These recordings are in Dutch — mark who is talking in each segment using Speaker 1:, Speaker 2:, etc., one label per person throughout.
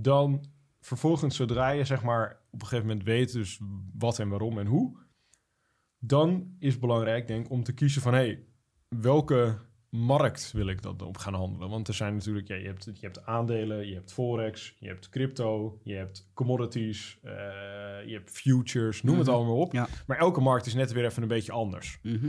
Speaker 1: Dan vervolgens, zodra je zeg maar op een gegeven moment weet dus wat en waarom en hoe, dan is het belangrijk denk ik om te kiezen van hey, welke markt wil ik dat op gaan handelen? Want er zijn natuurlijk, ja, je, hebt, je hebt aandelen, je hebt forex, je hebt crypto, je hebt commodities, eh, je hebt futures, noem het
Speaker 2: Mhm.
Speaker 1: allemaal op.
Speaker 2: Ja.
Speaker 1: Maar elke markt is net weer even een beetje anders.
Speaker 2: Mhm.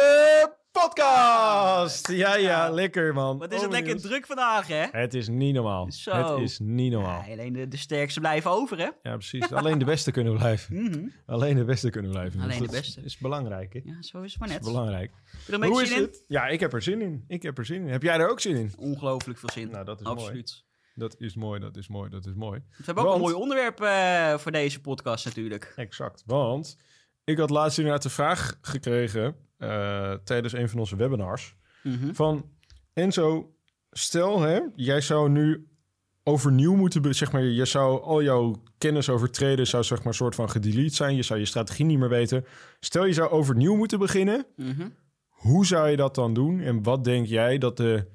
Speaker 1: podcast. Ja, ja, lekker man.
Speaker 2: Wat is het
Speaker 1: Oh,
Speaker 2: lekker druk vandaag, hè?
Speaker 1: Het is niet normaal.
Speaker 2: Zo.
Speaker 1: Het is niet normaal.
Speaker 2: Ja, alleen de, de sterkste blijven over, hè?
Speaker 1: Ja, precies. Alleen de beste kunnen blijven.
Speaker 2: Mhm.
Speaker 1: Alleen de beste kunnen blijven.
Speaker 2: Alleen
Speaker 1: Dus
Speaker 2: de
Speaker 1: dat
Speaker 2: beste.
Speaker 1: is belangrijk, hè?
Speaker 2: Ja, zo is het maar
Speaker 1: Dat
Speaker 2: net.
Speaker 1: is belangrijk.
Speaker 2: Heb je er een
Speaker 1: Hoe
Speaker 2: beetje
Speaker 1: is
Speaker 2: zin in?
Speaker 1: het? Ja, ik heb er zin in. Ik heb er zin in. Heb jij er ook zin in?
Speaker 2: Ongelooflijk veel zin.
Speaker 1: Nou, dat is mooi.
Speaker 2: Absoluut.
Speaker 1: Dat is mooi, dat is mooi, dat is mooi.
Speaker 2: We hebben ook
Speaker 1: Want-
Speaker 2: een mooi onderwerp eh, voor deze podcast natuurlijk.
Speaker 1: Exact. Want ik had laatst inderdaad de vraag gekregen eh, tijdens een van onze webinars.
Speaker 2: Mhm.
Speaker 1: Van Enzo, stel hè, jij zou nu overnieuw moeten, zeg maar, je zou al jouw kennis over traden zou zeg maar een soort van gedelete zijn. Je zou je strategie niet meer weten. Stel je zou overnieuw moeten beginnen.
Speaker 2: Mhm.
Speaker 1: Hoe zou je dat dan doen? En wat denk jij dat de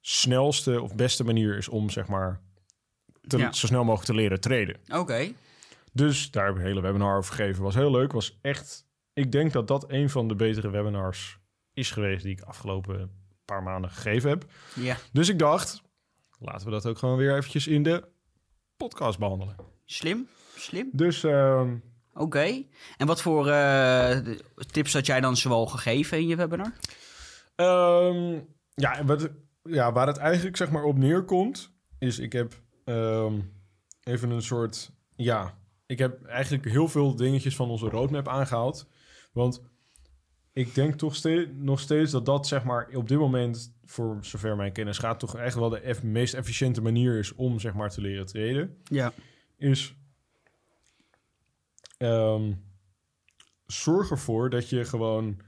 Speaker 1: snelste of beste manier is om zeg maar te-
Speaker 2: Ja.
Speaker 1: zo snel mogelijk te leren traden?
Speaker 2: Oké.
Speaker 1: Dus daar heb ik een hele webinar over gegeven. Was heel leuk. Was echt. Ik denk dat dat een van de betere webinars is geweest die ik afgelopen paar maanden gegeven heb.
Speaker 2: Ja.
Speaker 1: Dus ik dacht, laten we dat ook gewoon weer eventjes in de podcast behandelen.
Speaker 2: Slim. Slim.
Speaker 1: Dus ehm,
Speaker 2: Oké. En wat voor eh, tips had jij dan zoal gegeven in je webinar?
Speaker 1: ehm, ja, wat, ja, waar het eigenlijk zeg maar op neerkomt, is ik heb ehm, even een soort, ja, ik heb eigenlijk heel veel dingetjes van onze roadmap aangehaald. Want ik denk toch steeds, nog steeds dat dat zeg maar op dit moment, voor zover mijn kennis gaat, toch echt wel de eff- meest efficiënte manier is om zeg maar te leren traden.
Speaker 2: Ja.
Speaker 1: is ehm, zorg ervoor dat je gewoon.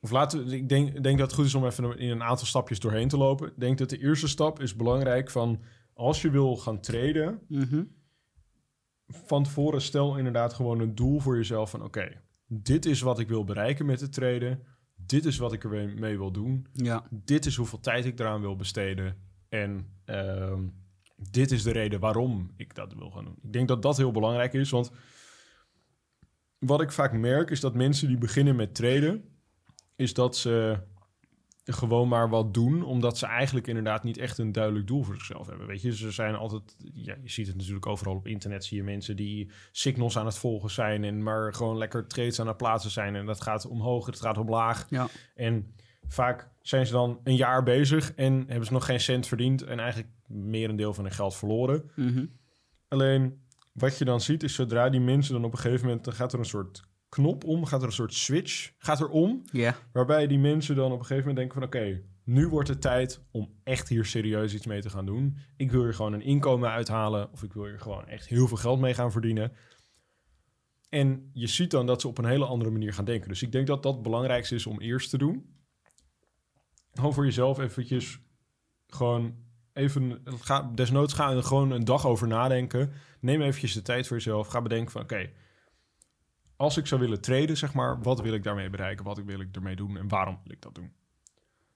Speaker 1: Of laten we, ik denk, denk dat het goed is om even in een aantal stapjes doorheen te lopen. Ik denk dat de eerste stap is belangrijk van als je wil gaan traden,
Speaker 2: Mhm.
Speaker 1: Van tevoren stel inderdaad gewoon een doel voor jezelf van oké, dit is wat ik wil bereiken met het traden. Dit is wat ik er mee wil doen.
Speaker 2: Ja.
Speaker 1: Dit is hoeveel tijd ik eraan wil besteden. En ehm, dit is de reden waarom ik dat wil gaan doen. Ik denk dat dat heel belangrijk is, want wat ik vaak merk is dat mensen die beginnen met traden, is dat ze gewoon maar wat doen, omdat ze eigenlijk inderdaad niet echt een duidelijk doel voor zichzelf hebben. Weet je, ze zijn altijd, ja, je ziet het natuurlijk overal op internet, zie je mensen die signals aan het volgen zijn en maar gewoon lekker trades aan het plaatsen zijn en dat gaat omhoog, het gaat omlaag.
Speaker 2: Ja.
Speaker 1: En vaak zijn ze dan een jaar bezig en hebben ze nog geen cent verdiend en eigenlijk meer een deel van hun geld verloren.
Speaker 2: Mhm.
Speaker 1: Alleen wat je dan ziet is zodra die mensen dan op een gegeven moment, dan gaat er een soort knop om, gaat er een soort switch, gaat er om, waarbij die mensen dan op een gegeven moment denken van oké, nu wordt het tijd om echt hier serieus iets mee te gaan doen. Ik wil hier gewoon een inkomen uithalen of ik wil hier gewoon echt heel veel geld mee gaan verdienen. En je ziet dan dat ze op een hele andere manier gaan denken. Dus ik denk dat dat het belangrijkste is om eerst te doen. Gewoon voor jezelf eventjes gewoon even, ga, desnoods ga er gewoon een dag over nadenken. Neem eventjes de tijd voor jezelf. Ga bedenken van oké, als ik zou willen traden, zeg maar, wat wil ik daarmee bereiken? Wat wil ik ermee doen en waarom wil ik dat doen?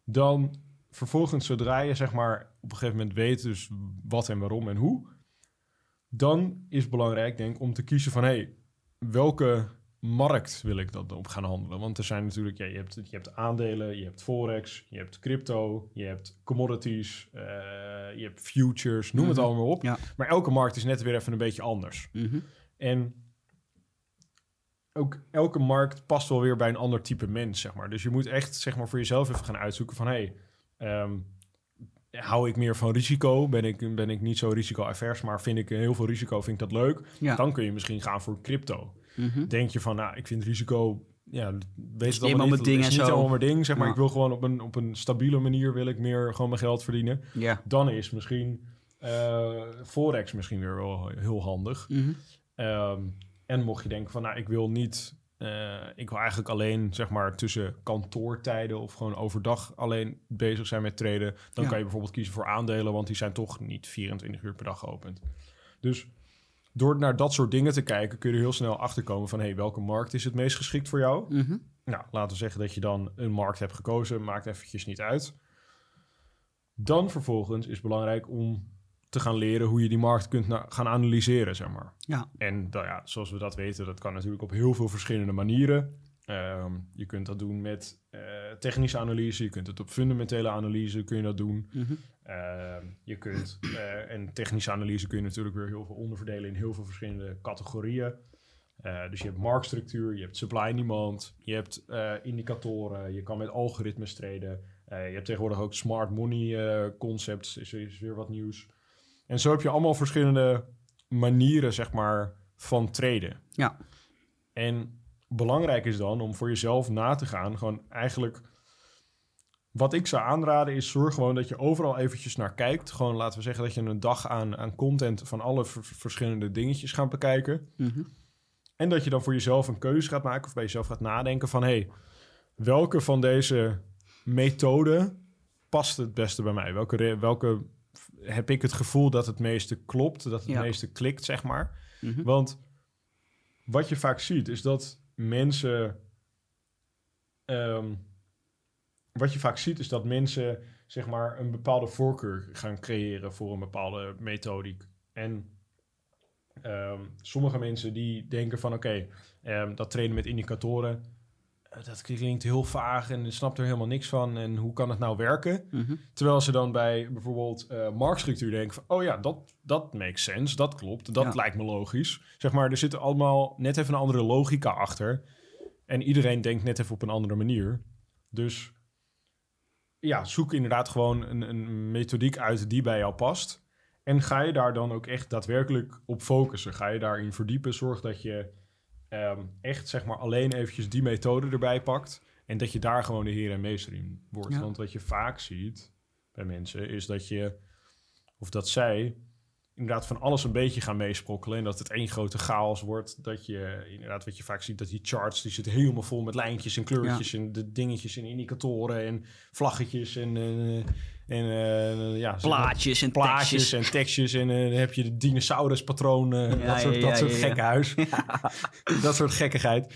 Speaker 1: Dan vervolgens, zodra je zeg maar op een gegeven moment weet dus wat en waarom en hoe, dan is het belangrijk denk ik om te kiezen van hey, welke markt wil ik dat op gaan handelen? Want er zijn natuurlijk, ja, je, hebt, je hebt aandelen, je hebt forex, je hebt crypto, je hebt commodities, eh, je hebt futures, noem het
Speaker 2: Mhm.
Speaker 1: allemaal op.
Speaker 2: Ja.
Speaker 1: Maar elke markt is net weer even een beetje anders.
Speaker 2: Mhm.
Speaker 1: En ook elke markt past wel weer bij een ander type mens, zeg maar. Dus je moet echt, zeg maar, voor jezelf even gaan uitzoeken van... hey, ehm, hou ik meer van risico? Ben ik, ben ik niet zo risico-avers, maar vind ik heel veel risico, vind ik dat leuk?
Speaker 2: Ja.
Speaker 1: Dan kun je misschien gaan voor crypto.
Speaker 2: Mhm.
Speaker 1: Denk je van, nou, ik vind risico ja, weet het allemaal niet.
Speaker 2: ding
Speaker 1: is
Speaker 2: en
Speaker 1: niet
Speaker 2: zo.
Speaker 1: helemaal mijn ding, zeg maar.
Speaker 2: Ja.
Speaker 1: Ik wil gewoon op een, op een stabiele manier wil ik meer gewoon mijn geld verdienen.
Speaker 2: Ja.
Speaker 1: Dan is misschien eh, Forex misschien weer wel heel handig.
Speaker 2: Mhm.
Speaker 1: Ehm, en mocht je denken van, nou, ik wil niet... eh, ik wil eigenlijk alleen, zeg maar, tussen kantoortijden of gewoon overdag alleen bezig zijn met traden. Dan
Speaker 2: Ja.
Speaker 1: kan je bijvoorbeeld kiezen voor aandelen, want die zijn toch niet 24 uur per dag geopend. Dus door naar dat soort dingen te kijken, kun je er heel snel achter komen van, hé, hey, welke markt is het meest geschikt voor jou?
Speaker 2: Mhm.
Speaker 1: Nou, laten we zeggen dat je dan een markt hebt gekozen, maakt eventjes niet uit. Dan vervolgens is het belangrijk om te gaan leren hoe je die markt kunt gaan analyseren, zeg maar.
Speaker 2: Ja.
Speaker 1: En nou ja, zoals we dat weten, dat kan natuurlijk op heel veel verschillende manieren. Ehm, je kunt dat doen met eh, technische analyse, je kunt het op fundamentele analyse kun je dat doen.
Speaker 2: Mhm.
Speaker 1: Ehm, je kunt, eh, en technische analyse kun je natuurlijk weer heel veel onderverdelen in heel veel verschillende categorieën. Eh, dus je hebt marktstructuur, je hebt supply en demand, je hebt indicatoren, je kan met algoritmes treden. Je hebt tegenwoordig ook smart money concepts, is, is weer wat nieuws. En zo heb je allemaal verschillende manieren, zeg maar, van traden.
Speaker 2: Ja.
Speaker 1: En belangrijk is dan om voor jezelf na te gaan, gewoon eigenlijk... Wat ik zou aanraden is zorg gewoon dat je overal eventjes naar kijkt. Gewoon laten we zeggen dat je een dag aan, aan content van alle ver- verschillende dingetjes gaat bekijken.
Speaker 2: Mhm.
Speaker 1: En dat je dan voor jezelf een keuze gaat maken of bij jezelf gaat nadenken van... hey, welke van deze methoden past het beste bij mij? Welke, welke heb ik het gevoel dat het meeste klopt, dat het
Speaker 2: Ja.
Speaker 1: meeste klikt, zeg maar?
Speaker 2: Mhm.
Speaker 1: Want wat je vaak ziet is dat mensen... ehm, wat je vaak ziet is dat mensen zeg maar een bepaalde voorkeur gaan creëren voor een bepaalde methodiek. En ehm, sommige mensen die denken van oké, ehm, dat trainen met indicatoren, dat klinkt heel vaag en je snapt er helemaal niks van. En hoe kan het nou werken?
Speaker 2: Mhm.
Speaker 1: Terwijl ze dan bij bijvoorbeeld eh marktstructuur denken van... oh ja, dat, dat makes sense, dat klopt, dat
Speaker 2: Ja.
Speaker 1: lijkt me logisch. Zeg maar, er zit allemaal net even een andere logica achter. En iedereen denkt net even op een andere manier. Dus ja, zoek inderdaad gewoon een, een methodiek uit die bij jou past. En ga je daar dan ook echt daadwerkelijk op focussen. Ga je daarin verdiepen. Zorg dat je ehm, echt zeg maar alleen eventjes die methode erbij pakt. En dat je daar gewoon de heer en meester in wordt.
Speaker 2: Ja.
Speaker 1: Want wat je vaak ziet bij mensen is dat je, of dat zij inderdaad van alles een beetje gaan meesprokkelen. En dat het één grote chaos wordt. Dat je inderdaad, wat je vaak ziet, dat die charts die zitten helemaal vol met lijntjes en kleurtjes en de dingetjes en indicatoren en vlaggetjes en, eh, en eh, ja,
Speaker 2: Plaatjes en
Speaker 1: plaatjes
Speaker 2: tekstjes.
Speaker 1: en tekstjes. En eh, dan heb je de dinosauruspatroon,
Speaker 2: Ja,
Speaker 1: dat soort,
Speaker 2: ja,
Speaker 1: dat soort
Speaker 2: ja.
Speaker 1: gekkenhuis. dat soort gekkigheid.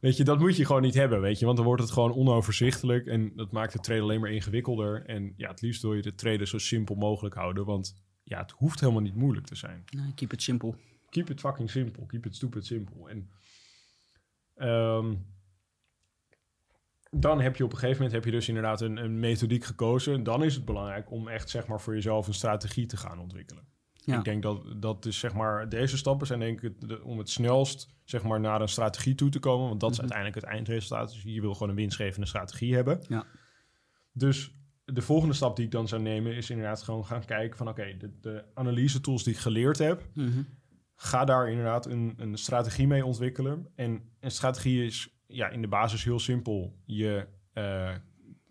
Speaker 1: Weet je, dat moet je gewoon niet hebben, weet je. Want dan wordt het gewoon onoverzichtelijk en dat maakt het traden alleen maar ingewikkelder. En ja, het liefst wil je de traden zo simpel mogelijk houden, want ja, het hoeft helemaal niet moeilijk te zijn.
Speaker 2: Nee, keep it simple.
Speaker 1: Keep it fucking simple. Keep it stupid simple. En ehm, dan heb je op een gegeven moment heb je dus inderdaad een, een methodiek gekozen. En dan is het belangrijk om echt zeg maar voor jezelf een strategie te gaan ontwikkelen.
Speaker 2: Ja.
Speaker 1: Ik denk dat dat dus zeg maar deze stappen zijn denk ik de- om het snelst zeg maar naar een strategie toe te komen, want dat is
Speaker 2: Mhm.
Speaker 1: uiteindelijk het eindresultaat. Dus je wil gewoon een winstgevende strategie hebben.
Speaker 2: Ja.
Speaker 1: Dus de volgende stap die ik dan zou nemen is inderdaad gewoon gaan kijken van oké, de, de analyse tools die ik geleerd heb,
Speaker 2: Mhm.
Speaker 1: ga daar inderdaad een, een strategie mee ontwikkelen. En een strategie is ja, in de basis heel simpel. Je, eh,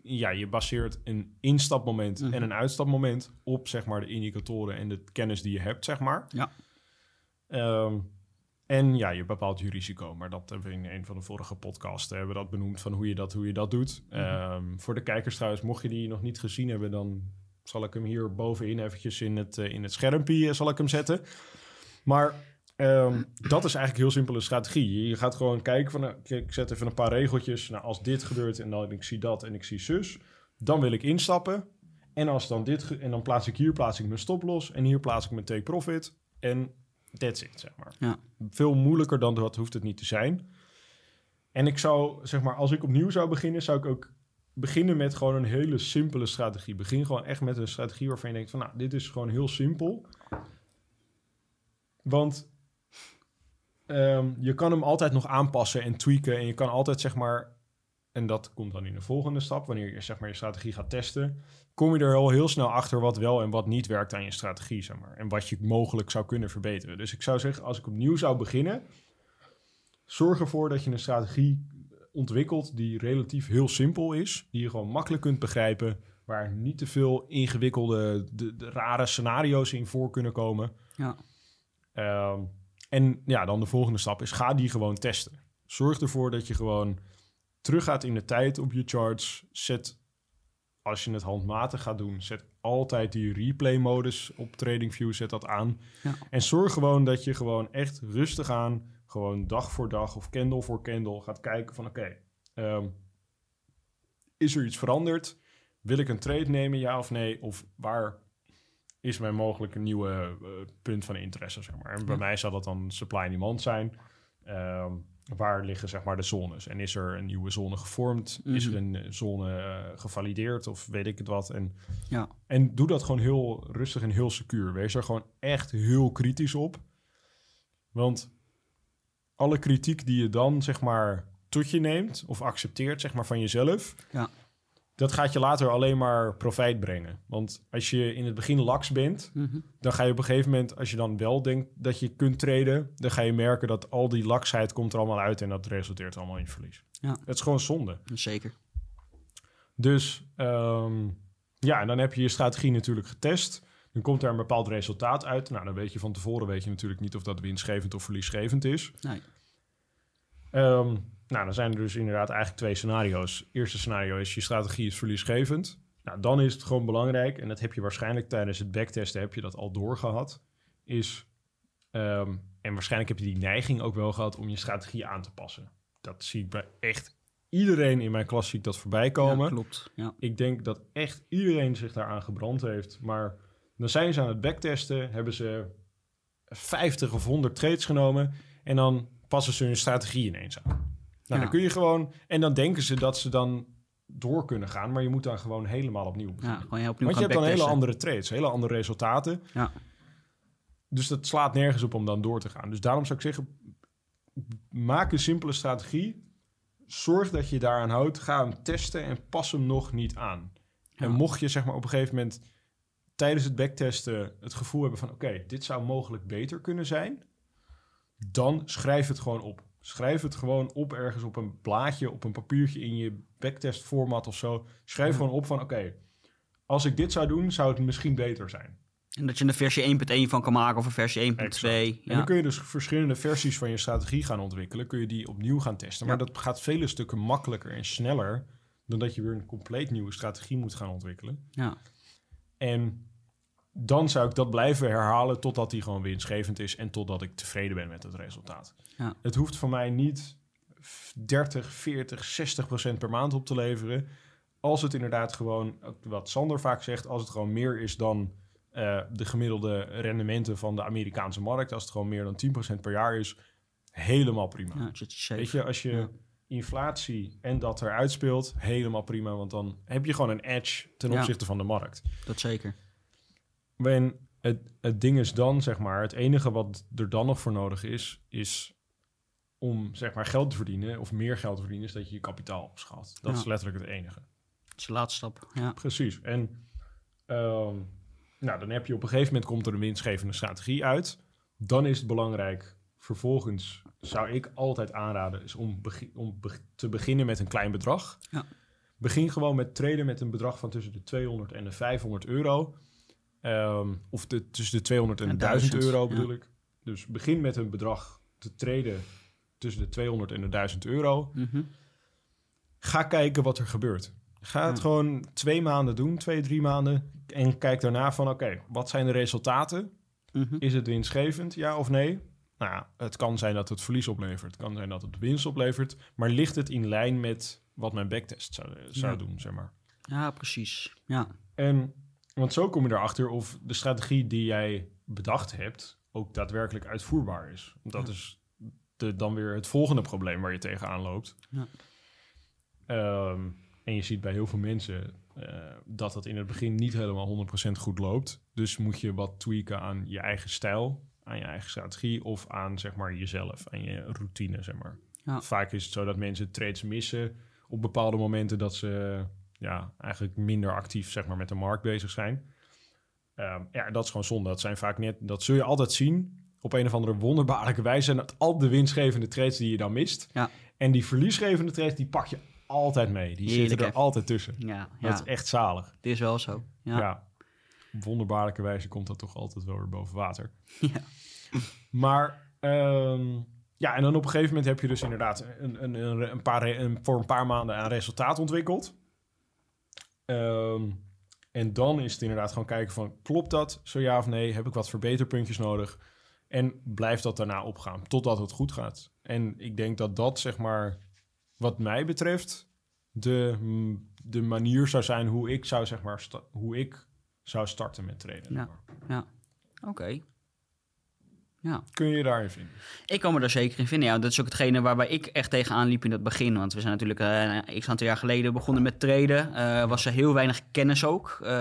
Speaker 1: ja, je baseert een instapmoment
Speaker 2: Mhm.
Speaker 1: en een uitstapmoment op zeg maar, de indicatoren en de kennis die je hebt, zeg maar.
Speaker 2: Ja.
Speaker 1: Ehm, en ja, je bepaalt je risico. Maar dat hebben we in een van de vorige podcasts hebben we dat benoemd van hoe je dat, hoe je dat doet.
Speaker 2: Mhm.
Speaker 1: Ehm, voor de kijkers trouwens, mocht je die nog niet gezien hebben, dan zal ik hem hier bovenin eventjes in het, eh, in het schermpje eh, zal ik hem zetten. Maar ehm, dat is eigenlijk heel simpele strategie. Je gaat gewoon kijken van, nou, ik- zet even een paar regeltjes. Nou, als dit gebeurt en dan ik zie dat en ik zie zus, dan wil ik instappen. En als dan dit en dan plaats ik hier plaats ik mijn stop los en hier plaats ik mijn take profit en that's it, zeg maar.
Speaker 2: Ja.
Speaker 1: Veel moeilijker dan dat hoeft het niet te zijn. En ik zou, zeg maar, als ik opnieuw zou beginnen, zou ik ook beginnen met gewoon een hele simpele strategie. Begin gewoon echt met een strategie waarvan je denkt van, nou, dit is gewoon heel simpel. Want ehm, je kan hem altijd nog aanpassen en tweaken. En je kan altijd, zeg maar, en dat komt dan in de volgende stap, wanneer je zeg maar je strategie gaat testen, kom je er al heel snel achter wat wel en wat niet werkt aan je strategie, zeg maar. En wat je mogelijk zou kunnen verbeteren. Dus ik zou zeggen, als ik opnieuw zou beginnen, zorg ervoor dat je een strategie ontwikkeld die relatief heel simpel is. Die je gewoon makkelijk kunt begrijpen. Waar niet te veel ingewikkelde, de, de rare scenario's in voor kunnen komen.
Speaker 2: Ja.
Speaker 1: Ehm, en ja, dan de volgende stap is: ga die gewoon testen. Zorg ervoor dat je gewoon teruggaat in de tijd op je charts. Zet, als je het handmatig gaat doen, zet altijd die replay-modus op TradingView. Zet dat aan.
Speaker 2: Ja.
Speaker 1: En zorg gewoon dat je gewoon echt rustig aan, gewoon dag voor dag of candle voor candle gaat kijken van: oké, ehm, is er iets veranderd? Wil ik een trade nemen, ja of nee? Of waar is mijn mogelijk een nieuwe eh, punt van interesse, zeg maar. En bij
Speaker 2: Ja.
Speaker 1: mij zal dat dan supply en demand zijn. Ehm, waar liggen zeg maar de zones? En is er een nieuwe zone gevormd? Is er
Speaker 2: Mhm.
Speaker 1: een eh, zone eh, gevalideerd of weet ik het wat? En,
Speaker 2: Ja.
Speaker 1: en doe dat gewoon heel rustig en heel secuur. Wees er gewoon echt heel kritisch op. Want alle kritiek die je dan zeg maar tot je neemt of accepteert zeg maar van jezelf,
Speaker 2: Ja.
Speaker 1: Dat gaat je later alleen maar profijt brengen. Want als je in het begin laks bent,
Speaker 2: Mhm.
Speaker 1: dan ga je op een gegeven moment, als je dan wel denkt dat je kunt traden, dan ga je merken dat al die laksheid komt er allemaal uit en dat resulteert allemaal in verlies.
Speaker 2: Ja.
Speaker 1: Het is gewoon zonde.
Speaker 2: Zeker.
Speaker 1: Dus ehm, ja, en dan heb je je strategie natuurlijk getest. Dan komt er een bepaald resultaat uit. Nou, dan weet je van tevoren weet je natuurlijk niet of dat winstgevend of verliesgevend is.
Speaker 2: Nee.
Speaker 1: Ehm, nou, dan zijn er dus inderdaad eigenlijk twee scenario's. Eerste scenario is je strategie is verliesgevend. Nou, dan is het gewoon belangrijk, en dat heb je waarschijnlijk tijdens het backtesten heb je dat al doorgehad, is, ehm, en waarschijnlijk heb je die neiging ook wel gehad om je strategie aan te passen. Dat zie ik bij echt iedereen in mijn klas zie ik dat voorbij komen.
Speaker 2: Ja, klopt. Ja.
Speaker 1: Ik denk dat echt iedereen zich daaraan gebrand heeft. Maar dan zijn ze aan het backtesten, hebben ze 50 of 100 trades genomen en dan passen ze hun strategie ineens aan. Nou,
Speaker 2: Ja.
Speaker 1: dan kun je gewoon, en dan denken ze dat ze dan door kunnen gaan, maar je moet dan gewoon helemaal opnieuw
Speaker 2: ja,
Speaker 1: beginnen.
Speaker 2: gewoon heel opnieuw
Speaker 1: Want je hebt dan hele andere trades, hele andere resultaten.
Speaker 2: Ja.
Speaker 1: Dus dat slaat nergens op om dan door te gaan. Dus daarom zou ik zeggen, maak een simpele strategie. Zorg dat je daaraan houdt. Ga hem testen en pas hem nog niet aan.
Speaker 2: Ja.
Speaker 1: En mocht je zeg maar op een gegeven moment tijdens het backtesten het gevoel hebben van... oké, dit zou mogelijk beter kunnen zijn... dan schrijf het gewoon op. Schrijf het gewoon op ergens op een blaadje, op een papiertje in je backtest format of zo. Schrijf
Speaker 2: Ja.
Speaker 1: gewoon op van oké, als ik dit zou doen, zou het misschien beter zijn.
Speaker 2: En dat je een versie 1.1 van kan maken of een versie 1.2.
Speaker 1: Exact. En
Speaker 2: Ja.
Speaker 1: dan kun je dus verschillende versies van je strategie gaan ontwikkelen. Kun je die opnieuw gaan testen. Maar
Speaker 2: Ja.
Speaker 1: dat gaat vele stukken makkelijker en sneller dan dat je weer een compleet nieuwe strategie moet gaan ontwikkelen.
Speaker 2: ja.
Speaker 1: En dan zou ik dat blijven herhalen totdat die gewoon winstgevend is en totdat ik tevreden ben met het resultaat.
Speaker 2: Ja.
Speaker 1: Het hoeft voor mij niet 30, 40, 60 procent per maand op te leveren. Als het inderdaad gewoon, wat Sander vaak zegt, als het gewoon meer is dan eh, de gemiddelde rendementen van de Amerikaanse markt, als het gewoon meer dan 10% per jaar is, helemaal prima.
Speaker 2: ja.
Speaker 1: Weet je, als je
Speaker 2: Ja.
Speaker 1: inflatie en dat eruit speelt, helemaal prima, want dan heb je gewoon een edge ten opzichte van de markt.
Speaker 2: Dat zeker.
Speaker 1: En het, het ding is dan, zeg maar, het enige wat er dan nog voor nodig is, is om zeg maar geld te verdienen of meer geld te verdienen, is dat je je kapitaal opschaalt. Dat
Speaker 2: Ja.
Speaker 1: is letterlijk het enige.
Speaker 2: Dat is de laatste stap. Ja.
Speaker 1: Precies. En ehm, nou, dan heb je op een gegeven moment komt er een winstgevende strategie uit. Dan is het belangrijk, vervolgens zou ik altijd aanraden, is om, begi- om te beginnen met een klein bedrag.
Speaker 2: Ja.
Speaker 1: Begin gewoon met traden met een bedrag van tussen de 200 en de 500 euro. Ehm, of de, tussen de 200 en
Speaker 2: En
Speaker 1: de 1000
Speaker 2: 1000,
Speaker 1: euro
Speaker 2: ja.
Speaker 1: bedoel ik. Dus begin met een bedrag te traden tussen de 200 en de 1000 euro.
Speaker 2: Mhm.
Speaker 1: Ga kijken wat er gebeurt. Ga het gewoon twee maanden doen, twee, drie maanden. En kijk daarna van, oké, wat zijn de resultaten?
Speaker 2: Mhm.
Speaker 1: Is het winstgevend, ja of nee? Nou ja, het kan zijn dat het verlies oplevert. Het kan zijn dat het winst oplevert. Maar ligt het in lijn met wat mijn backtest zou, zou
Speaker 2: Ja.
Speaker 1: doen, zeg maar.
Speaker 2: Ja, precies. Ja.
Speaker 1: En, want zo kom je erachter of de strategie die jij bedacht hebt... ook daadwerkelijk uitvoerbaar is. Dat
Speaker 2: Ja.
Speaker 1: is de, dan weer het volgende probleem waar je tegenaan loopt.
Speaker 2: Ja.
Speaker 1: Ehm, en je ziet bij heel veel mensen eh, dat het in het begin niet helemaal 100% goed loopt. Dus moet je wat tweaken aan je eigen stijl, aan je eigen strategie of aan zeg maar jezelf, aan je routine, zeg maar.
Speaker 2: Ja.
Speaker 1: Vaak is het zo dat mensen trades missen op bepaalde momenten dat ze ja, eigenlijk minder actief zeg maar, met de markt bezig zijn. Ehm, ja, dat is gewoon zonde. Dat zijn vaak net, dat zul je altijd zien op een of andere wonderbaarlijke wijze zijn het al de winstgevende trades die je dan mist.
Speaker 2: Ja.
Speaker 1: En die verliesgevende trades, die pak je altijd mee. Die
Speaker 2: Heerlijk,
Speaker 1: zitten er
Speaker 2: hè?
Speaker 1: altijd tussen.
Speaker 2: Ja,
Speaker 1: Dat
Speaker 2: ja
Speaker 1: is echt zalig.
Speaker 2: het is wel zo.
Speaker 1: Ja.
Speaker 2: Ja.
Speaker 1: Op wonderbaarlijke wijze komt dat toch altijd wel weer boven water.
Speaker 2: Ja.
Speaker 1: Maar ehm, ja, en dan op een gegeven moment heb je dus inderdaad een, een, een, paar, een, voor een paar maanden een resultaat ontwikkeld. Ehm, en dan is het inderdaad gewoon kijken van, klopt dat? Zo ja of nee? Heb ik wat verbeterpuntjes nodig? En blijft dat daarna opgaan, totdat het goed gaat. En ik denk dat dat, zeg maar, wat mij betreft, de, mm, de manier zou zijn hoe ik zou, zeg maar, hoe ik zou starten met trainen.
Speaker 2: Ja. Oké. Ja.
Speaker 1: Kun je je daarin vinden?
Speaker 2: Ik kan me daar zeker in vinden. Ja, dat is ook hetgene waarbij ik echt tegenaan liep in het begin. Want we zijn natuurlijk eh x aantal jaar geleden begonnen met traden. Eh was er heel weinig kennis ook. Eh,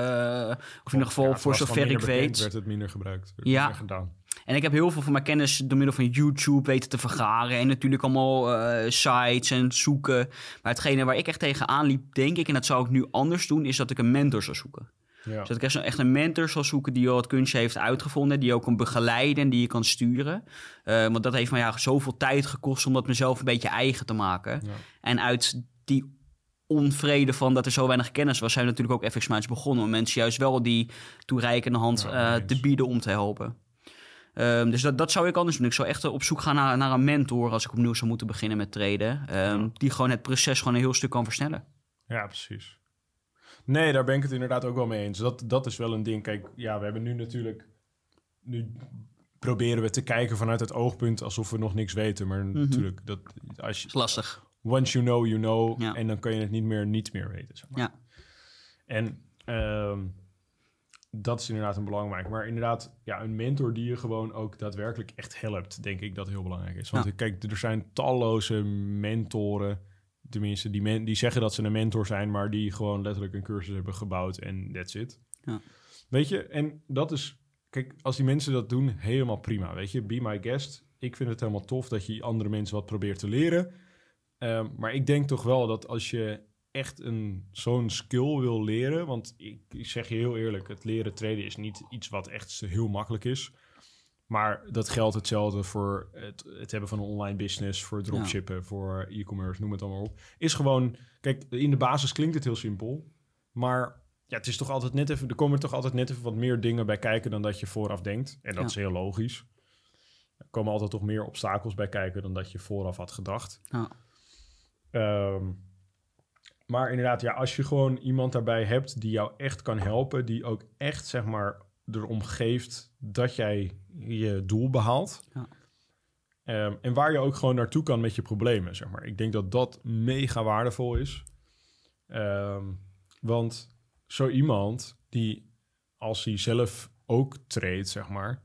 Speaker 2: of in ieder geval,
Speaker 1: Ja,
Speaker 2: voor zover ik weet.
Speaker 1: werd het minder gebruikt. Werd
Speaker 2: Ja.
Speaker 1: gedaan.
Speaker 2: En ik heb heel veel van mijn kennis door middel van YouTube weten te vergaren. En natuurlijk allemaal sites en zoeken. Maar hetgene waar ik echt tegenaan liep, denk ik, en dat zou ik nu anders doen, is dat ik een mentor zou zoeken.
Speaker 1: Ja.
Speaker 2: Dus dat ik echt, zo- echt een mentor zal zoeken die al het kunstje heeft uitgevonden. Die je ook kan begeleiden en die je kan sturen. Eh, want dat heeft me ja, zoveel tijd gekost om dat mezelf een beetje eigen te maken.
Speaker 1: Ja.
Speaker 2: En uit die onvrede van dat er zo weinig kennis was... zijn we natuurlijk ook FX Minds begonnen... om mensen juist wel die toereikende hand
Speaker 1: Ja,
Speaker 2: eh, te bieden om te helpen. Ehm, dus dat, dat zou ik anders doen. Ik zou echt op zoek gaan naar, naar een mentor... als ik opnieuw zou moeten beginnen met traden. ehm, Die gewoon het proces gewoon een heel stuk kan versnellen.
Speaker 1: ja, precies. Nee, daar ben ik het inderdaad ook wel mee eens. Dat, dat is wel een ding. Kijk, ja, we hebben nu natuurlijk... Nu proberen we te kijken vanuit het oogpunt alsof we nog niks weten. Maar natuurlijk, dat, als je,
Speaker 2: is lastig.
Speaker 1: once you know, you know.
Speaker 2: Ja.
Speaker 1: En dan kan je het niet meer niet meer weten. Zeg maar.
Speaker 2: Ja.
Speaker 1: En ehm, dat is inderdaad een belangrijk. Maar inderdaad, ja, een mentor die je gewoon ook daadwerkelijk echt helpt, denk ik dat heel belangrijk is. Want
Speaker 2: Ja.
Speaker 1: kijk, er zijn talloze mentoren, tenminste, die, men, die zeggen dat ze een mentor zijn, maar die gewoon letterlijk een cursus hebben gebouwd en that's it.
Speaker 2: Ja.
Speaker 1: Weet je, en dat is, kijk, als die mensen dat doen, helemaal prima. Weet je, be my guest. Ik vind het helemaal tof dat je andere mensen wat probeert te leren. Ehm, maar ik denk toch wel dat als je echt een, zo'n skill wil leren... want ik, ik zeg je heel eerlijk, het leren traden is niet iets wat echt heel makkelijk is. Maar dat geldt hetzelfde voor het, het hebben van een online business... voor dropshippen, voor e-commerce, noem het allemaal op. Is gewoon, kijk, in de basis klinkt het heel simpel... maar ja, het is toch altijd net even... er komen toch altijd net even wat meer dingen bij kijken... dan dat je vooraf denkt. En dat
Speaker 2: Ja.
Speaker 1: is heel logisch. Er komen altijd toch meer obstakels bij kijken... dan dat je vooraf had gedacht.
Speaker 2: Ja.
Speaker 1: Ehm, maar inderdaad, ja, als je gewoon iemand daarbij hebt die jou echt kan helpen, die ook echt zeg maar erom geeft dat jij je doel behaalt.
Speaker 2: Ja.
Speaker 1: Ehm, en waar je ook gewoon naartoe kan met je problemen, zeg maar. Ik denk dat dat mega waardevol is. Ehm, want zo iemand die, als hij zelf ook treedt, zeg maar,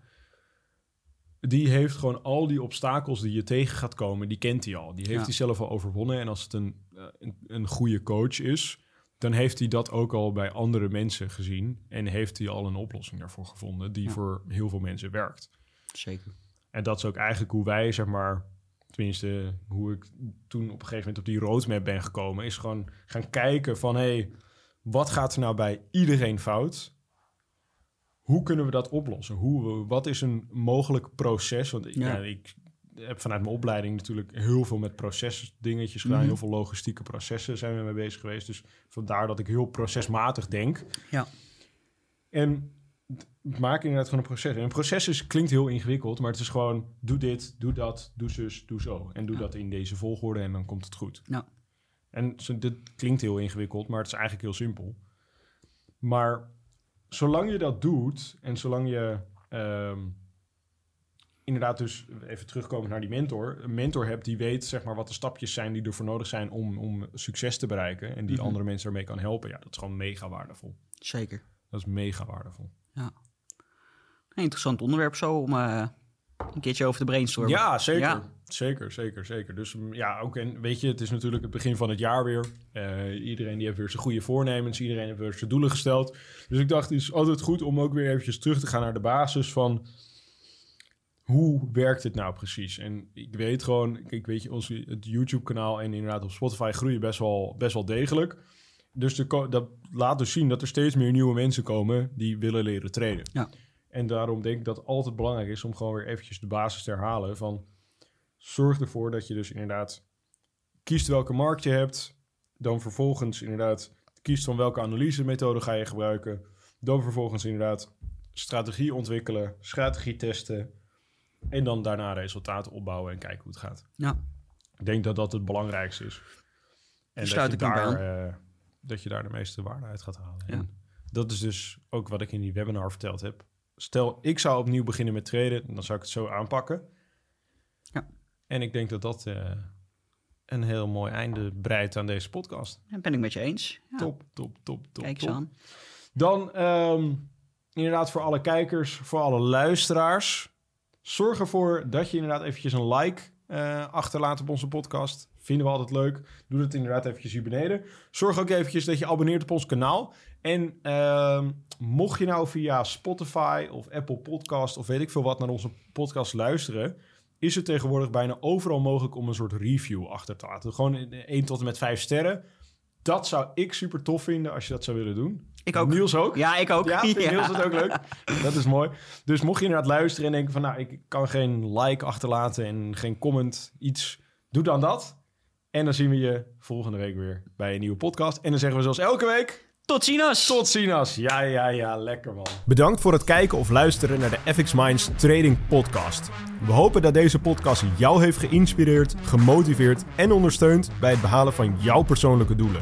Speaker 1: die heeft gewoon al die obstakels die je tegen gaat komen, die kent hij al. Die heeft
Speaker 2: Ja.
Speaker 1: hij zelf al overwonnen. En als het een, eh, een, een goede coach is, dan heeft hij dat ook al bij andere mensen gezien. En heeft hij al een oplossing daarvoor gevonden, die
Speaker 2: Ja.
Speaker 1: voor heel veel mensen werkt.
Speaker 2: Zeker.
Speaker 1: En dat is ook eigenlijk hoe wij, zeg maar, tenminste, hoe ik toen op een gegeven moment op die roadmap ben gekomen, is gewoon gaan kijken van, hé, hey, wat gaat er nou bij iedereen fout? Hoe kunnen we dat oplossen? Hoe, wat is een mogelijk proces? Want ik,
Speaker 2: Ja.
Speaker 1: ja, ik heb vanuit mijn opleiding natuurlijk heel veel met procesdingetjes gedaan.
Speaker 2: Mhm.
Speaker 1: Heel veel logistieke processen zijn we mee bezig geweest. Dus vandaar dat ik heel procesmatig denk.
Speaker 2: Ja.
Speaker 1: En maak inderdaad gewoon een proces. En een proces is, klinkt heel ingewikkeld, maar het is gewoon... doe dit, doe dat, doe zus, doe zo. En doe
Speaker 2: Ja.
Speaker 1: dat in deze volgorde en dan komt het goed.
Speaker 2: Ja.
Speaker 1: En dit klinkt heel ingewikkeld, maar het is eigenlijk heel simpel. Maar zolang je dat doet en zolang je... ehm, inderdaad dus even terugkomen naar die mentor. Een mentor hebt die weet zeg maar wat de stapjes zijn die ervoor nodig zijn om, om succes te bereiken. En die
Speaker 2: Mhm.
Speaker 1: andere mensen ermee kan helpen. Ja, dat is gewoon mega waardevol.
Speaker 2: Zeker.
Speaker 1: Dat is mega waardevol.
Speaker 2: Een interessant onderwerp zo om eh, een keertje over te brainstormen.
Speaker 1: Ja, zeker.
Speaker 2: Ja.
Speaker 1: Zeker, zeker, zeker. Dus mm, ja, ook en weet je, het is natuurlijk het begin van het jaar weer. Eh, iedereen die heeft weer zijn goede voornemens. Iedereen heeft weer zijn doelen gesteld. Dus ik dacht, het is altijd goed om ook weer eventjes terug te gaan naar de basis van... Hoe werkt het nou precies? En ik weet gewoon, ik weet je, ons het YouTube-kanaal en inderdaad op Spotify groeien best wel, best wel degelijk. Dus de, dat laat dus zien dat er steeds meer nieuwe mensen komen die willen leren traden.
Speaker 2: Ja.
Speaker 1: En daarom denk ik dat het altijd belangrijk is om gewoon weer eventjes de basis te herhalen. Van zorg ervoor dat je dus inderdaad kiest welke markt je hebt. Dan vervolgens inderdaad kiest van welke analysemethode ga je gebruiken. Dan vervolgens inderdaad strategie ontwikkelen, strategie testen. En dan daarna resultaten opbouwen en kijken hoe het gaat.
Speaker 2: Ja.
Speaker 1: Ik denk dat dat het belangrijkste is. En dat, je daar, eh, dat je daar de meeste waarde uit gaat halen.
Speaker 2: Ja.
Speaker 1: Dat is dus ook wat ik in die webinar verteld heb. Stel, ik zou opnieuw beginnen met traden, dan zou ik het zo aanpakken.
Speaker 2: Ja.
Speaker 1: En ik denk dat dat eh, een heel mooi einde breidt aan deze podcast.
Speaker 2: Dat ben ik met je eens. Ja,
Speaker 1: Top, top, top, top.
Speaker 2: Kijk eens
Speaker 1: top.
Speaker 2: aan.
Speaker 1: Dan ehm, inderdaad voor alle kijkers, voor alle luisteraars. Zorg ervoor dat je inderdaad eventjes een like eh, achterlaat op onze podcast. Vinden we altijd leuk. Doe dat inderdaad eventjes hier beneden. Zorg ook eventjes dat je abonneert op ons kanaal. En ehm, mocht je nou via Spotify of Apple Podcast of weet ik veel wat naar onze podcast luisteren... is het tegenwoordig bijna overal mogelijk om een soort review achter te laten. Gewoon in 1 tot en met 5 sterren. Dat zou ik super tof vinden als je dat zou willen doen.
Speaker 2: Ik ook.
Speaker 1: Niels ook.
Speaker 2: Ja, ik ook.
Speaker 1: Ja, vindt
Speaker 2: Ja.
Speaker 1: Niels het ook leuk? Dat is mooi. Dus mocht je inderdaad luisteren en denken van... nou, ik kan geen like achterlaten en geen comment, iets... doe dan dat. En dan zien we je volgende week weer bij een nieuwe podcast. En dan zeggen we zoals elke week...
Speaker 2: Tot ziens!
Speaker 1: Tot ziens. Ja, ja, ja. Lekker man. Bedankt voor het kijken of luisteren naar de FX Minds Trading Podcast. We hopen dat deze podcast jou heeft geïnspireerd, gemotiveerd en ondersteund bij het behalen van jouw persoonlijke doelen.